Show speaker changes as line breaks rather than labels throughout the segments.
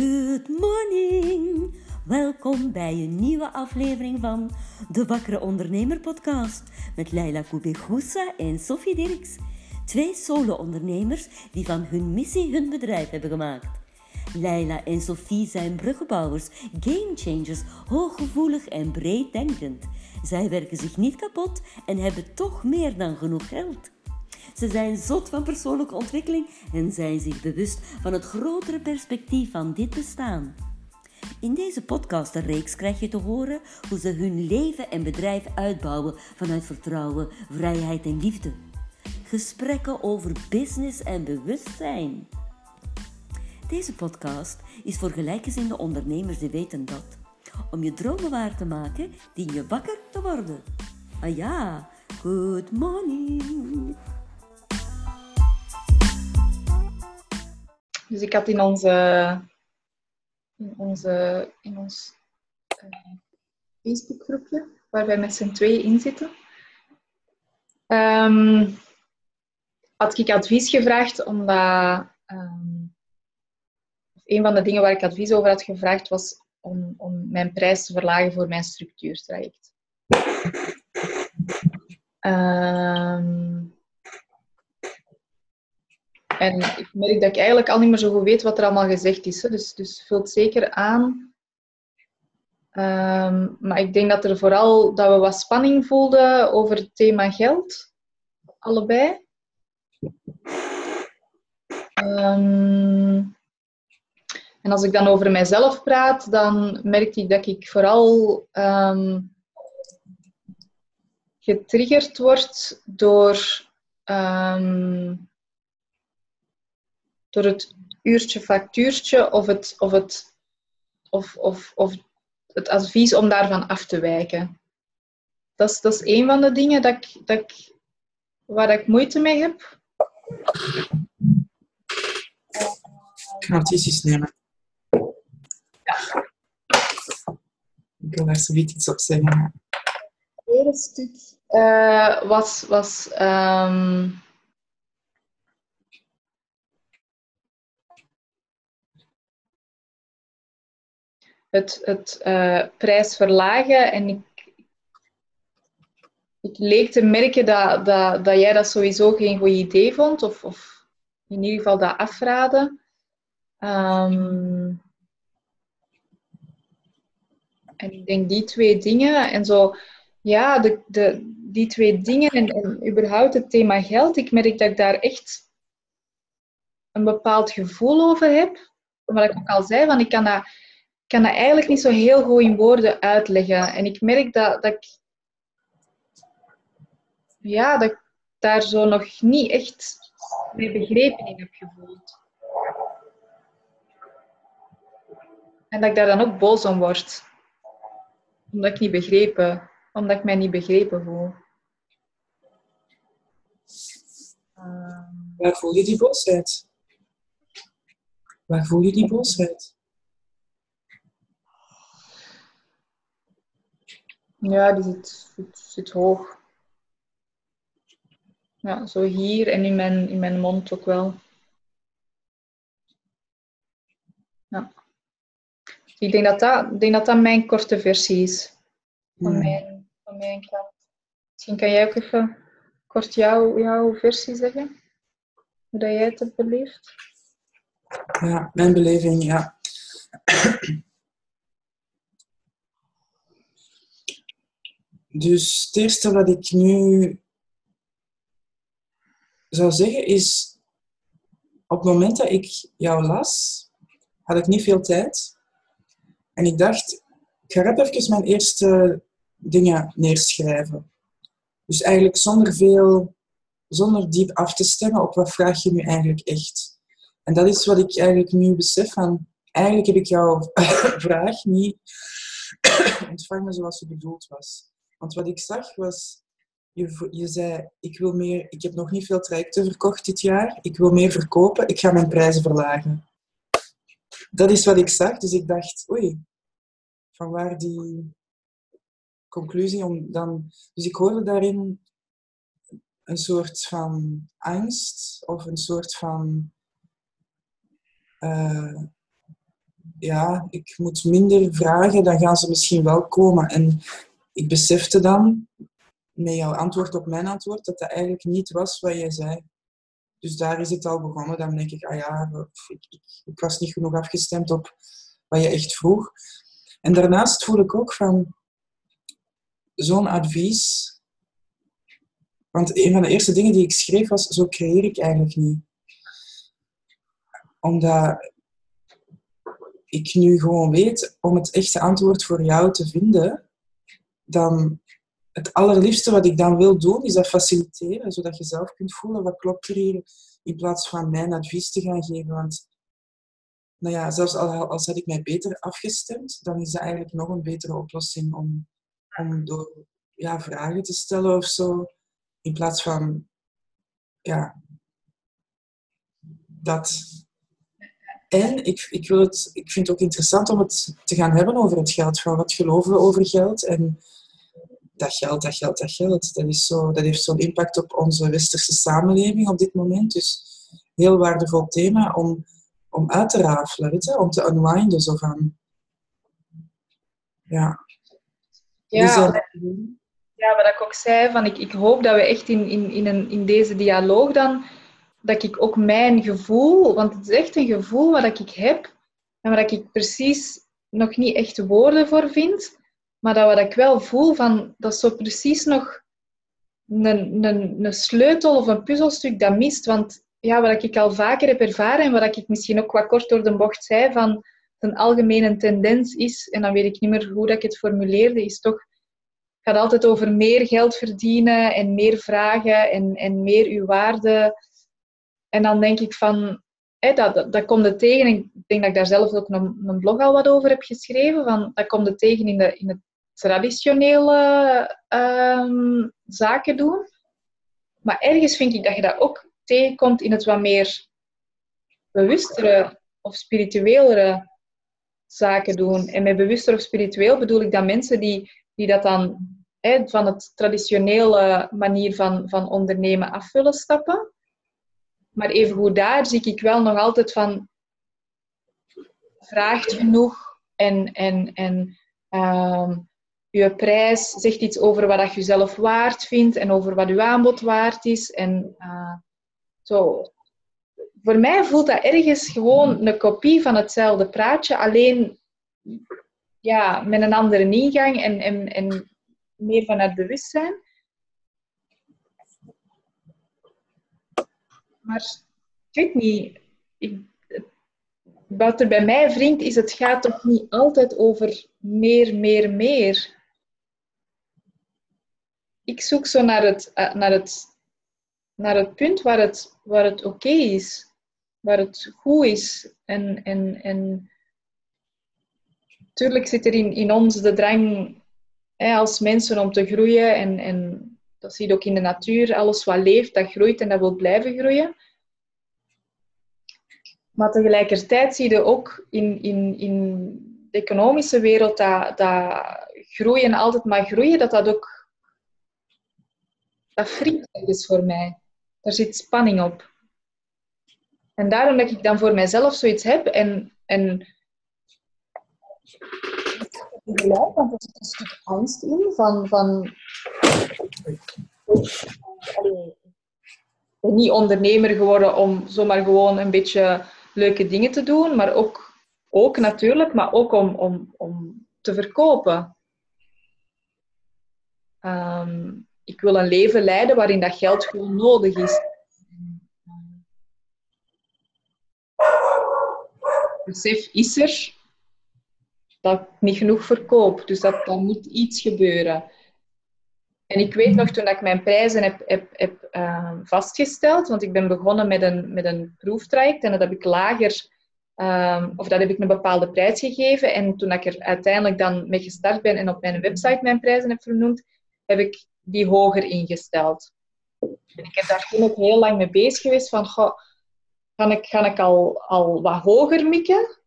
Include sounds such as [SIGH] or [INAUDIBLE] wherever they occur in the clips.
Good morning! Welkom bij een nieuwe aflevering van de Wakkere Ondernemer podcast met Leila Koubegoussa en Sophie Dirks. Twee solo-ondernemers die van hun missie hun bedrijf hebben gemaakt. Leila en Sophie zijn bruggenbouwers, gamechangers, hooggevoelig en breeddenkend. Zij werken zich niet kapot en hebben toch meer dan genoeg geld. Ze zijn zot van persoonlijke ontwikkeling en zijn zich bewust van het grotere perspectief van dit bestaan. In deze podcastreeks krijg je te horen hoe ze hun leven en bedrijf uitbouwen vanuit vertrouwen, vrijheid en liefde. Gesprekken over business en bewustzijn. Deze podcast is voor gelijkgezinde ondernemers die weten dat. Om je dromen waar te maken, dien je wakker te worden. Ah ja, good morning.
Dus ik had in onze, in onze, in ons uh, Facebookgroepje, waar wij met z'n tweeën in zitten, um, had ik advies gevraagd omdat um, een van de dingen waar ik advies over had gevraagd was om, om mijn prijs te verlagen voor mijn structuurtraject. Um, en ik merk dat ik eigenlijk al niet meer zo goed weet wat er allemaal gezegd is. Hè. Dus, dus vult zeker aan. Um, maar ik denk dat er vooral dat we wat spanning voelden over het thema geld. Allebei. Um, en als ik dan over mijzelf praat, dan merk ik dat ik vooral um, getriggerd word door door het uurtje factuurtje of het, of het, of, of, of het advies om daarvan af te wijken. Dat is, dat is een van de dingen dat ik, dat ik, waar ik moeite mee heb.
Ik ga notities nemen.
Ja.
Ik wil daar zoiets iets op zeggen.
Het tweede stuk uh, was, was um, het, het uh, prijs verlagen. En ik, ik leek te merken dat, dat, dat jij dat sowieso geen goed idee vond, of, of in ieder geval dat afraden. Um, en ik denk die twee dingen en zo, ja, de, de, die twee dingen en, en überhaupt het thema geld, ik merk dat ik daar echt een bepaald gevoel over heb. Wat ik ook al zei, van ik kan dat kan dat eigenlijk niet zo heel goed in woorden uitleggen. En ik merk dat, dat ik... Ja, dat ik daar zo nog niet echt mee begrepen in heb gevoeld. En dat ik daar dan ook boos om word. Omdat ik niet begrepen... Omdat ik mij niet begrepen voel.
Waar voel je die boosheid? Waar voel je die boosheid?
Ja, die zit, zit, hoog. Ja, zo hier en in mijn, in mijn mond ook wel. Ja. Ik denk dat dat, denk dat, dat mijn korte versie is. Van, mijn, van mijn kant. Misschien kan jij ook even kort jouw, jouw versie zeggen? Hoe dat jij het hebt beleefd?
Ja, mijn beleving, ja. Dus het eerste wat ik nu zou zeggen is, op het moment dat ik jou las, had ik niet veel tijd. En ik dacht, ik ga even mijn eerste dingen neerschrijven. Dus eigenlijk zonder veel, zonder diep af te stemmen op wat vraag je nu eigenlijk echt. En dat is wat ik eigenlijk nu besef van, eigenlijk heb ik jouw [COUGHS] vraag niet [COUGHS] ontvangen zoals ze bedoeld was. Want wat ik zag was, je, je zei, ik wil meer, ik heb nog niet veel trajecten verkocht dit jaar, ik wil meer verkopen, ik ga mijn prijzen verlagen. Dat is wat ik zag, dus ik dacht, oei, van waar die conclusie om dan... Dus ik hoorde daarin een soort van angst of een soort van... Uh, ja, ik moet minder vragen, dan gaan ze misschien wel komen. En ik besefte dan, met jouw antwoord op mijn antwoord, dat dat eigenlijk niet was wat jij zei. Dus daar is het al begonnen. Dan denk ik, ah ja, ik, ik, ik was niet genoeg afgestemd op wat je echt vroeg. En daarnaast voel ik ook van zo'n advies. Want een van de eerste dingen die ik schreef was: zo creëer ik eigenlijk niet. Omdat ik nu gewoon weet om het echte antwoord voor jou te vinden, dan het allerliefste wat ik dan wil doen, is dat faciliteren, zodat je zelf kunt voelen wat klopt er hier, in plaats van mijn advies te gaan geven. Want nou ja, zelfs als had ik mij beter afgestemd, dan is dat eigenlijk nog een betere oplossing om, om door ja, vragen te stellen of zo, in plaats van ja, dat. En ik, ik, wil het, ik vind het ook interessant om het te gaan hebben over het geld. Van wat geloven we over geld? En dat geld, dat geld, dat geld. Dat, is zo, dat heeft zo'n impact op onze westerse samenleving op dit moment. Dus heel waardevol thema om om uit te rafelen, weet je? om te unwinden. Zo van, ja.
Ja, ja, wat ik ook zei, van ik, ik hoop dat we echt in, in, in, een, in deze dialoog dan, dat ik ook mijn gevoel, want het is echt een gevoel wat ik heb en waar ik precies nog niet echt woorden voor vind, maar dat wat ik wel voel, van, dat is zo precies nog een, een, een sleutel of een puzzelstuk dat mist. Want ja, wat ik al vaker heb ervaren en wat ik misschien ook wat kort door de bocht zei, van een algemene tendens is, en dan weet ik niet meer hoe dat ik het formuleerde, is toch, het gaat altijd over meer geld verdienen en meer vragen en, en meer uw waarde. En dan denk ik van, hé, dat, dat, komt er tegen. ik denk dat ik daar zelf ook een, een blog al wat over heb geschreven. Van, dat komt er tegen in, de, in het traditionele um, zaken doen. Maar ergens vind ik dat je dat ook tegenkomt in het wat meer bewustere of spirituelere zaken doen. En met bewuster of spiritueel bedoel ik dan mensen die, die dat dan hè, van het traditionele manier van, van ondernemen af willen stappen. Maar evengoed daar zie ik wel nog altijd van vraagt genoeg en, en, en uh, je prijs zegt iets over wat je zelf waard vindt en over wat je aanbod waard is. En uh, zo. Voor mij voelt dat ergens gewoon een kopie van hetzelfde praatje, alleen ja, met een andere ingang en, en, en meer vanuit bewustzijn. Maar ik weet niet, ik, wat er bij mij wringt, is het gaat toch niet altijd over meer, meer, meer. Ik zoek zo naar het, eh, naar het naar het punt waar het, waar het oké is, waar het goed is. En, en, en natuurlijk zit er in, in ons de drang hè, als mensen om te groeien. En, en dat zie je ook in de natuur. Alles wat leeft, dat groeit en dat wil blijven groeien. Maar tegelijkertijd zie je ook in, in, in de economische wereld dat, dat groeien altijd maar groeien, dat dat ook dat is voor mij. Daar zit spanning op. En daarom dat ik dan voor mijzelf zoiets heb en, en want er zit een stuk angst in van, van ik ben niet ondernemer geworden om zomaar gewoon een beetje leuke dingen te doen, maar ook, ook natuurlijk, maar ook om, om, om te verkopen. Um, ik wil een leven leiden waarin dat geld gewoon nodig is. Besef is er dat ik niet genoeg verkoop. Dus dat, er moet iets gebeuren. En ik weet nog toen ik mijn prijzen heb, heb, uh, vastgesteld, want ik ben begonnen met een, met een proeftraject en dat heb ik lager, um, of dat heb ik een bepaalde prijs gegeven. En toen ik er uiteindelijk dan mee gestart ben en op mijn website mijn prijzen heb vernoemd, heb ik die hoger ingesteld. En ik heb daar toen ook heel lang mee bezig geweest van, goh, ga ik, ga ik al, al wat hoger mikken?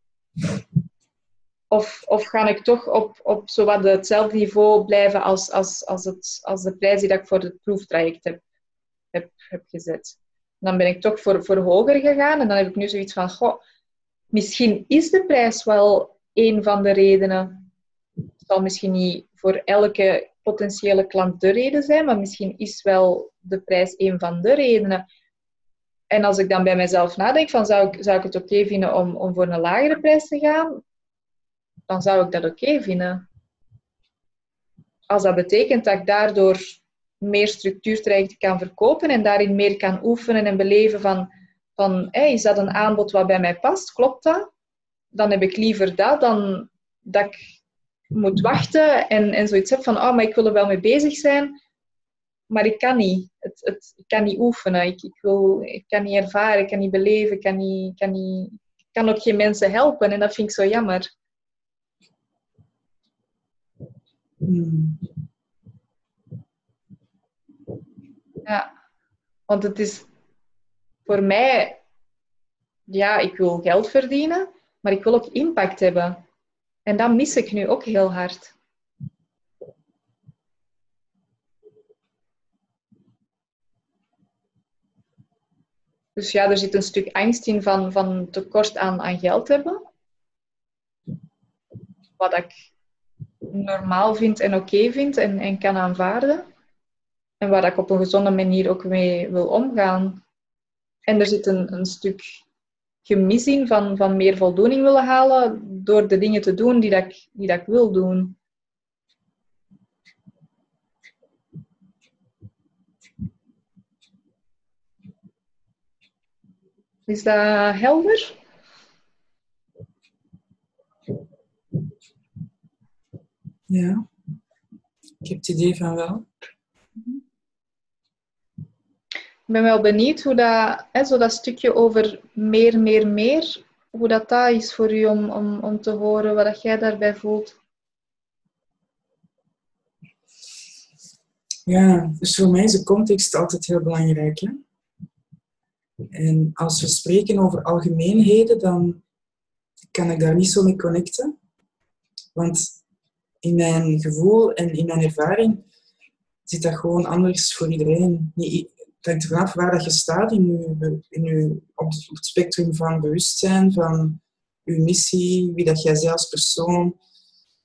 Of, of ga ik toch op, op zowat hetzelfde niveau blijven als, als, als, het, als de prijs die ik voor het proeftraject heb, heb, heb gezet? dan ben ik toch voor, voor hoger gegaan en dan heb ik nu zoiets van, goh, misschien is de prijs wel een van de redenen. Zal misschien niet voor elke potentiële klant de reden zijn, maar misschien is wel de prijs een van de redenen. En als ik dan bij mezelf nadenk van zou ik, zou ik het oké vinden om, om voor een lagere prijs te gaan, dan zou ik dat oké vinden. Als dat betekent dat ik daardoor meer structuurtrajecten kan verkopen en daarin meer kan oefenen en beleven van, van is dat een aanbod wat bij mij past? Klopt dat? Dan heb ik liever dat dan dat ik moet wachten en, en zoiets heb van, oh, maar ik wil er wel mee bezig zijn, maar ik kan niet. Het, het, ik kan niet oefenen, ik, ik, wil, ik kan niet ervaren, ik kan niet beleven, ik kan, niet, kan, niet, kan ook geen mensen helpen en dat vind ik zo jammer. Ja, want het is voor mij, ja, ik wil geld verdienen, maar ik wil ook impact hebben. En dat mis ik nu ook heel hard. Dus ja, er zit een stuk angst in van, van tekort aan, aan geld hebben. Wat ik normaal vind en oké vind en, en kan aanvaarden. En waar ik op een gezonde manier ook mee wil omgaan. En er zit een, een stuk gemis in van, van meer voldoening willen halen door de dingen te doen die, dat ik, die dat ik wil doen. Is dat helder?
Ja, ik heb het idee van wel.
Ik ben wel benieuwd hoe dat, hè, zo dat stukje over meer, meer, meer, hoe dat, dat is voor u om, om, om te horen wat jij daarbij voelt.
Ja, dus voor mij is de context altijd heel belangrijk. Hè? En als we spreken over algemeenheden, dan kan ik daar niet zo mee connecten. Want in mijn gevoel en in mijn ervaring zit dat gewoon anders voor iedereen. Het hangt ervan waar dat je staat in je, in je, op, het, spectrum van bewustzijn, van je missie, wie dat jij als persoon.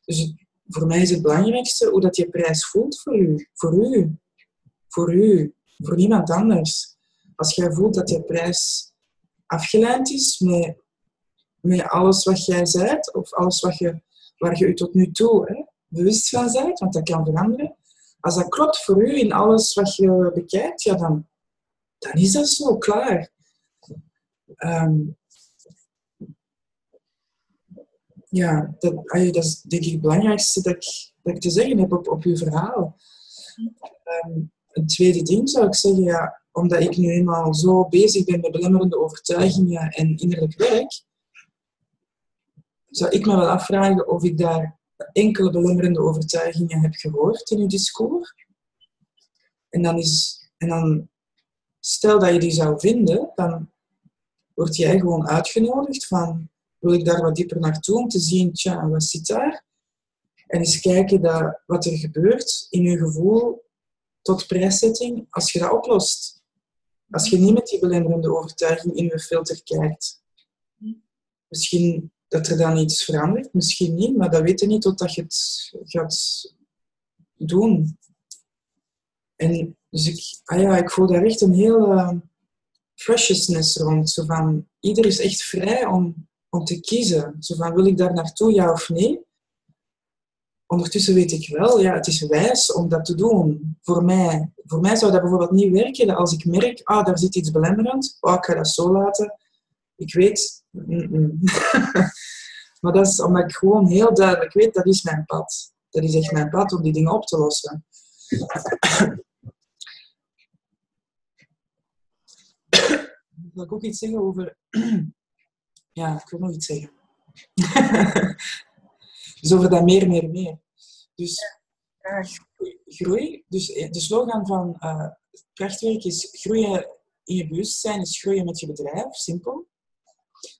Dus voor mij is het belangrijkste hoe dat je prijs voelt voor u. Voor u. Voor u. Voor niemand anders. Als jij voelt dat je prijs afgeleid is met, met alles wat jij bent, of alles wat je, waar je je tot nu toe hè, bewust van bent, want dat kan veranderen, als dat klopt voor u in alles wat je bekijkt, ja, dan, dan is dat zo klaar. Ehm, ja, dat, dat, is denk ik het belangrijkste dat ik, dat te zeggen heb op, op uw verhaal. Um, een tweede ding zou ik zeggen, ja, omdat ik nu eenmaal zo bezig ben met belemmerende overtuigingen en innerlijk werk, zou ik me wel afvragen of ik daar enkele belemmerende overtuigingen heb gehoord in uw discours. En dan, is, en dan stel dat je die zou vinden, dan word jij gewoon uitgenodigd van wil ik daar wat dieper naartoe om te zien, tja, wat zit daar? En eens kijken dat, wat er gebeurt in je gevoel tot prijszetting als je dat oplost. Als je niet met die belemmerende overtuiging in je filter kijkt. Misschien dat er dan iets verandert, misschien niet, maar dat weet je niet totdat je het gaat doen. En dus ik, ah ja, ik voel daar echt een heel uh, preciousness rond. Zo van, ieder is echt vrij om, om te kiezen. Zo van, wil ik daar naartoe, ja of nee? Ondertussen weet ik wel, ja, het is wijs om dat te doen. Voor mij, voor mij zou dat bijvoorbeeld niet werken als ik merk, ah, daar zit iets belemmerend, oh, ik ga dat zo laten. Ik weet, [LAUGHS] maar dat is omdat ik gewoon heel duidelijk weet, dat is mijn pad. Dat is echt mijn pad om die dingen op te lossen. [COUGHS] Wil ik ook iets zeggen over... [COUGHS] ja, ik wil nog iets zeggen. [LAUGHS] dus over dat meer, meer, meer. Dus groei. Dus eh, de slogan van uh, krachtwerk is groeien in je bewustzijn, is groeien met je bedrijf, simpel.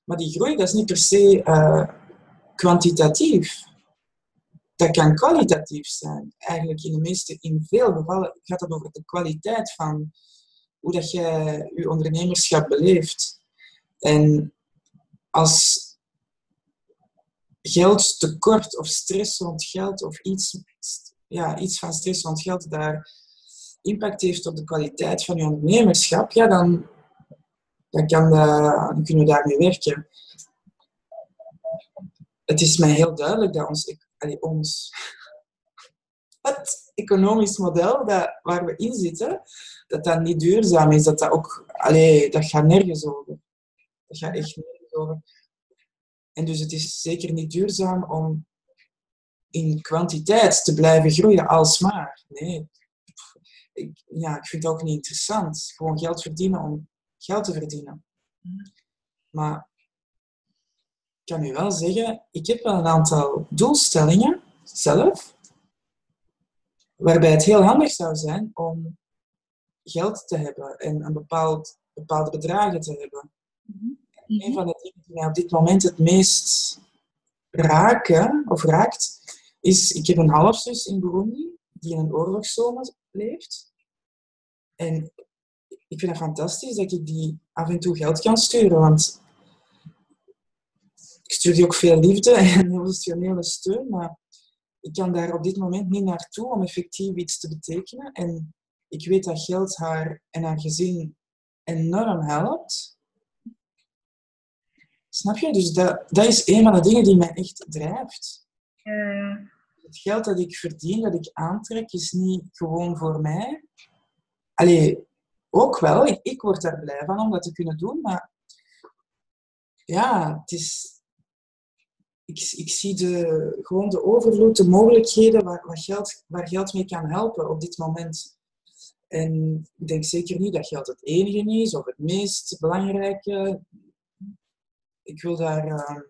Maar die groei, dat is niet per se uh, kwantitatief. Dat kan kwalitatief zijn. Eigenlijk in de meeste, in veel gevallen gaat het over de kwaliteit van hoe dat je je ondernemerschap beleeft. En als geldtekort of stress rond geld of iets, ja, iets van stress rond geld daar impact heeft op de kwaliteit van je ondernemerschap, ja, dan, dan, kan, dan kunnen we daarmee werken. Het is mij heel duidelijk dat ons, ons het economisch model dat, waar we in zitten, dat dat niet duurzaam is. Dat dat ook, dat gaat nergens over. Dat gaat echt nergens over. En dus het is zeker niet duurzaam om in kwantiteit te blijven groeien alsmaar. Nee. Ik, ja, ik vind het ook niet interessant. Gewoon geld verdienen om geld te verdienen. Maar ik kan u wel zeggen, ik heb wel een aantal doelstellingen zelf, waarbij het heel handig zou zijn om geld te hebben en een bepaald, bepaalde bedragen te hebben. Mm Een van de dingen die mij op dit moment het meest raken, of raakt, is, ik heb een halfzus in Burundi, die in een oorlogszone leeft. En ik vind het fantastisch dat ik die af en toe geld kan sturen, want ik stuur die ook veel liefde en [LAUGHS] emotionele steun, maar ik kan daar op dit moment niet naartoe om effectief iets te betekenen. En ik weet dat geld haar en haar gezin enorm helpt. Snap je? Dus dat, dat is een van de dingen die mij echt drijft. Het geld dat ik verdien, dat ik aantrek, is niet gewoon voor mij. Allee, ook wel. Ik, ik word daar blij van om dat te kunnen doen, maar ja, het is, ik, ik zie de, gewoon de overvloed, de mogelijkheden waar, geld, waar geld mee kan helpen op dit moment. En ik denk zeker niet dat geld het enige is of het meest belangrijke. Ik wil daar uh,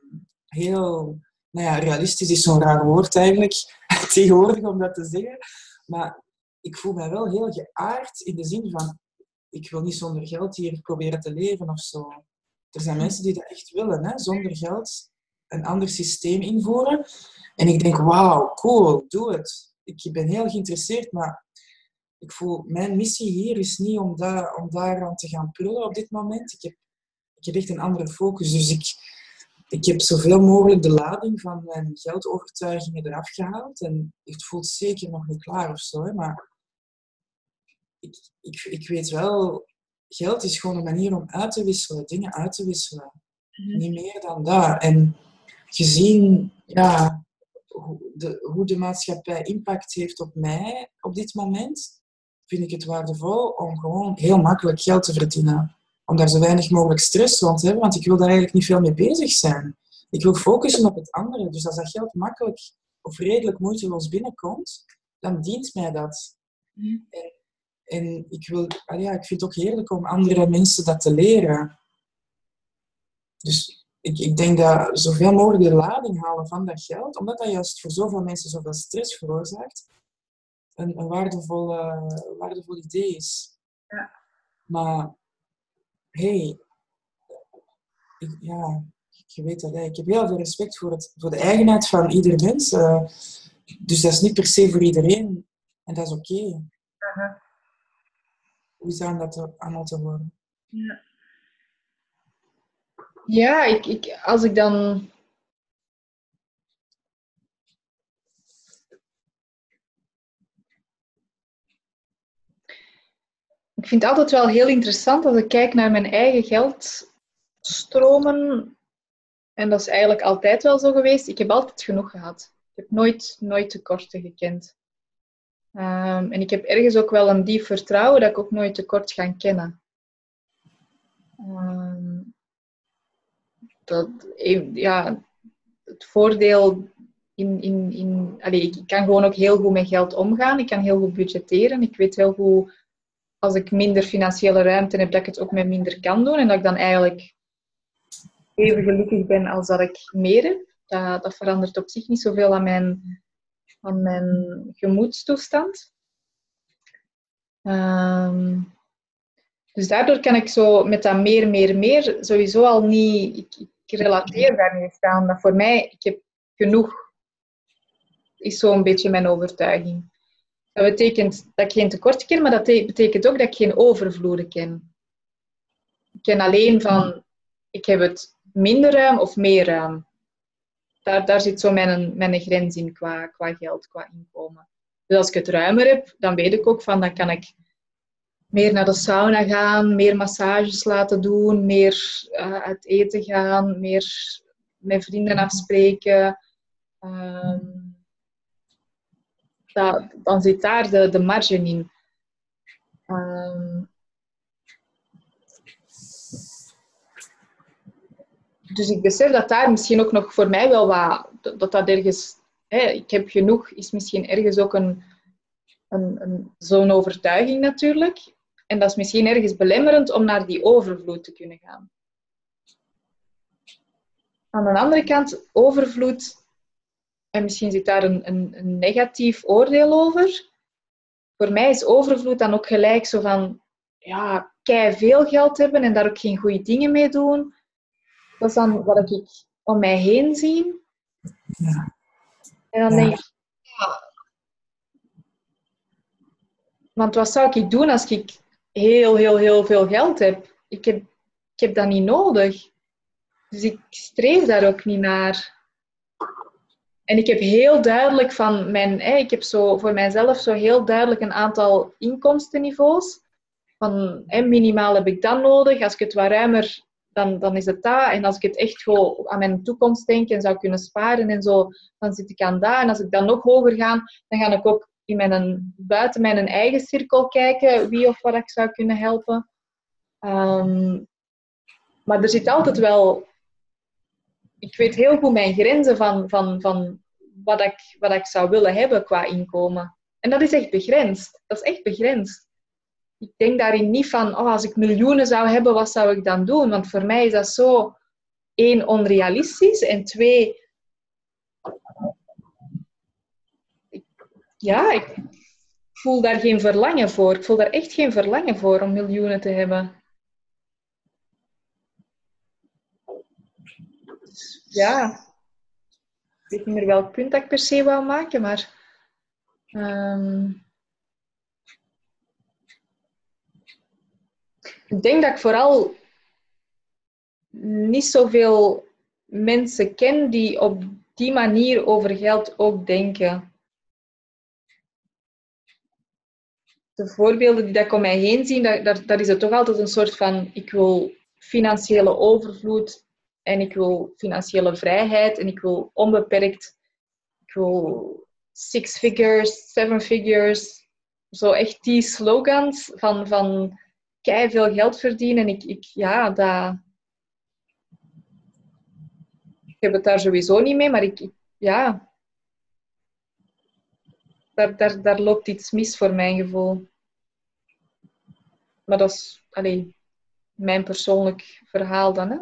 heel... Nou ja, realistisch is zo'n raar woord eigenlijk, [LAUGHS] tegenwoordig om dat te zeggen. Maar ik voel mij wel heel geaard in de zin van... Ik wil niet zonder geld hier proberen te leven of zo. Er zijn mensen die dat echt willen, hè? zonder geld een ander systeem invoeren. En ik denk, wauw, cool, doe het. Ik ben heel geïnteresseerd, maar ik voel, mijn missie hier is niet om, daar, om daaraan te gaan prullen op dit moment. Ik heb, ik heb echt een andere focus. Dus ik, ik heb zoveel mogelijk de lading van mijn geldovertuigingen eraf gehaald. En het voelt zeker nog niet klaar of zo, hè, maar ik, ik, ik weet wel, geld is gewoon een manier om uit te wisselen, dingen uit te wisselen. Mhm. Niet meer dan dat. En gezien ja, hoe, de, hoe de maatschappij impact heeft op mij op dit moment, vind ik het waardevol om gewoon heel makkelijk geld te verdienen. Om daar zo weinig mogelijk stress rond te hebben, want ik wil daar eigenlijk niet veel mee bezig zijn. Ik wil focussen op het andere. Dus als dat geld makkelijk of redelijk moeiteloos binnenkomt, dan dient mij dat. Mm. En, en, ik, wil, ja, ik vind het ook heerlijk om andere mensen dat te leren. Dus ik, ik denk dat zoveel mogelijk de lading halen van dat geld, omdat dat juist voor zoveel mensen zoveel stress veroorzaakt, een, een waardevol, waardevol idee is. Ja. Maar, hey, ik, ja, je weet dat, ik heb heel veel respect voor, het, voor de eigenheid van ieder mens. Uh, dus dat is niet per se voor iedereen. En dat is oké. Okay. Uh -huh. Hoe is dat allemaal te horen?
Ja. Ja, ik, ik, als ik dan. Ik vind het altijd wel heel interessant als ik kijk naar mijn eigen geldstromen. En dat is eigenlijk altijd wel zo geweest. Ik heb altijd genoeg gehad. Ik heb nooit, nooit tekorten gekend. Um, en ik heb ergens ook wel een diep vertrouwen dat ik ook nooit tekort ga kennen. Um, dat, ja, het voordeel in, in, in allez, ik kan gewoon ook heel goed met geld omgaan. Ik kan heel goed budgetteren. Ik weet heel goed, als ik minder financiële ruimte heb, dat ik het ook met minder kan doen. En dat ik dan eigenlijk even gelukkig ben als dat ik meer heb. Dat, dat verandert op zich niet zoveel aan mijn, aan mijn gemoedstoestand. Um, dus daardoor kan ik zo met dat meer, meer, meer sowieso al niet... Ik, ik relateer daarmee aan. Dat voor mij, ik heb genoeg, is zo'n beetje mijn overtuiging. Dat betekent dat ik geen tekort ken, maar dat betekent ook dat ik geen overvloeden ken. Ik ken alleen van, ik heb het minder ruim of meer ruim. Daar, zit zo mijn, grens in qua, qua geld, qua inkomen. Dus als ik het ruimer heb, dan weet ik ook van, dan kan ik meer naar de sauna gaan, meer massages laten doen, meer uh, uit eten gaan, meer met vrienden afspreken. Ehm, dan zit daar de, de marge in. Um, dus ik besef dat daar misschien ook nog voor mij wel wat, dat dat ergens, hè, ik heb genoeg, is misschien ergens ook een, een, een, zo'n overtuiging natuurlijk. En dat is misschien ergens belemmerend om naar die overvloed te kunnen gaan. Aan de andere kant, overvloed, en misschien zit daar een, een, een negatief oordeel over. Voor mij is overvloed dan ook gelijk zo van, ja, kei veel geld hebben en daar ook geen goede dingen mee doen. Dat is dan wat ik om mij heen zie. Ja. En dan denk ik, ja. Want wat zou ik doen als ik heel, heel, heel veel geld heb? Ik heb, ik heb dat niet nodig. Dus ik streef daar ook niet naar. En ik heb heel duidelijk van mijn, ik heb zo voor mijzelf zo heel duidelijk een aantal inkomstenniveaus. Van minimaal heb ik dat nodig. Als ik het wat ruimer, dan, dan is het dat. En als ik het echt gewoon aan mijn toekomst denk en zou kunnen sparen en zo, dan zit ik aan dat. En als ik dan nog hoger ga, dan ga ik ook in mijn, buiten mijn eigen cirkel kijken wie of wat ik zou kunnen helpen. Um, maar er zit altijd wel ik weet heel goed mijn grenzen van, van, van wat, ik, wat ik zou willen hebben qua inkomen. En dat is echt begrensd. Dat is echt begrensd. Ik denk daarin niet van, oh, als ik miljoenen zou hebben, wat zou ik dan doen? Want voor mij is dat zo, één, onrealistisch. En twee, ja, ik voel daar geen verlangen voor. Ik voel daar echt geen verlangen voor om miljoenen te hebben. ja, ik weet niet meer welk punt ik per se wou maken, maar um, ik denk dat ik vooral niet zoveel mensen ken die op die manier over geld ook denken. De voorbeelden die ik om mij heen zie, dat is het toch altijd een soort van ik wil financiële overvloed en ik wil financiële vrijheid en ik wil onbeperkt, ik wil six figures, seven figures, zo echt die slogans van, van kei veel geld verdienen. En ik, ik ja, dat, ik heb het daar sowieso niet mee, maar ik, ja, daar, daar, daar loopt iets mis voor mijn gevoel. Maar dat is alleen mijn persoonlijk verhaal dan. Hè?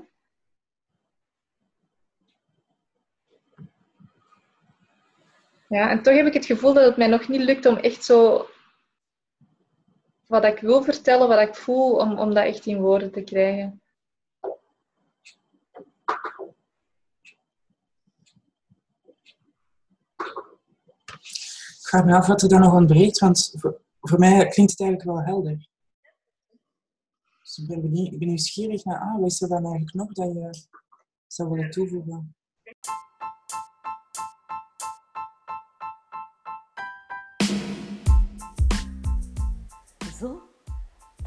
Ja, en toch heb ik het gevoel dat het mij nog niet lukt om echt zo wat ik wil vertellen, wat ik voel, om, om dat echt in woorden te krijgen.
Ik vraag me af wat er dan nog ontbreekt, want voor, voor mij klinkt het eigenlijk wel helder. Dus ik ben, benieuwd, ik ben nieuwsgierig naar, ah, wat is er dan eigenlijk nog dat je zou willen toevoegen?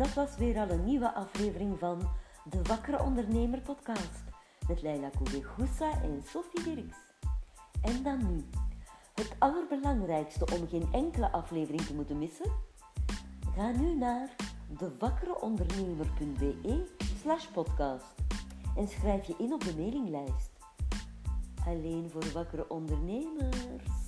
Dat was weer al een nieuwe aflevering van de Wakkere Ondernemer podcast met Leila Koubegoussa en Sophie Dirks. En dan nu, het allerbelangrijkste om geen enkele aflevering te moeten missen? Ga nu naar dewakkereondernemer.be slash podcast en schrijf je in op de mailinglijst. Alleen voor wakkere ondernemers.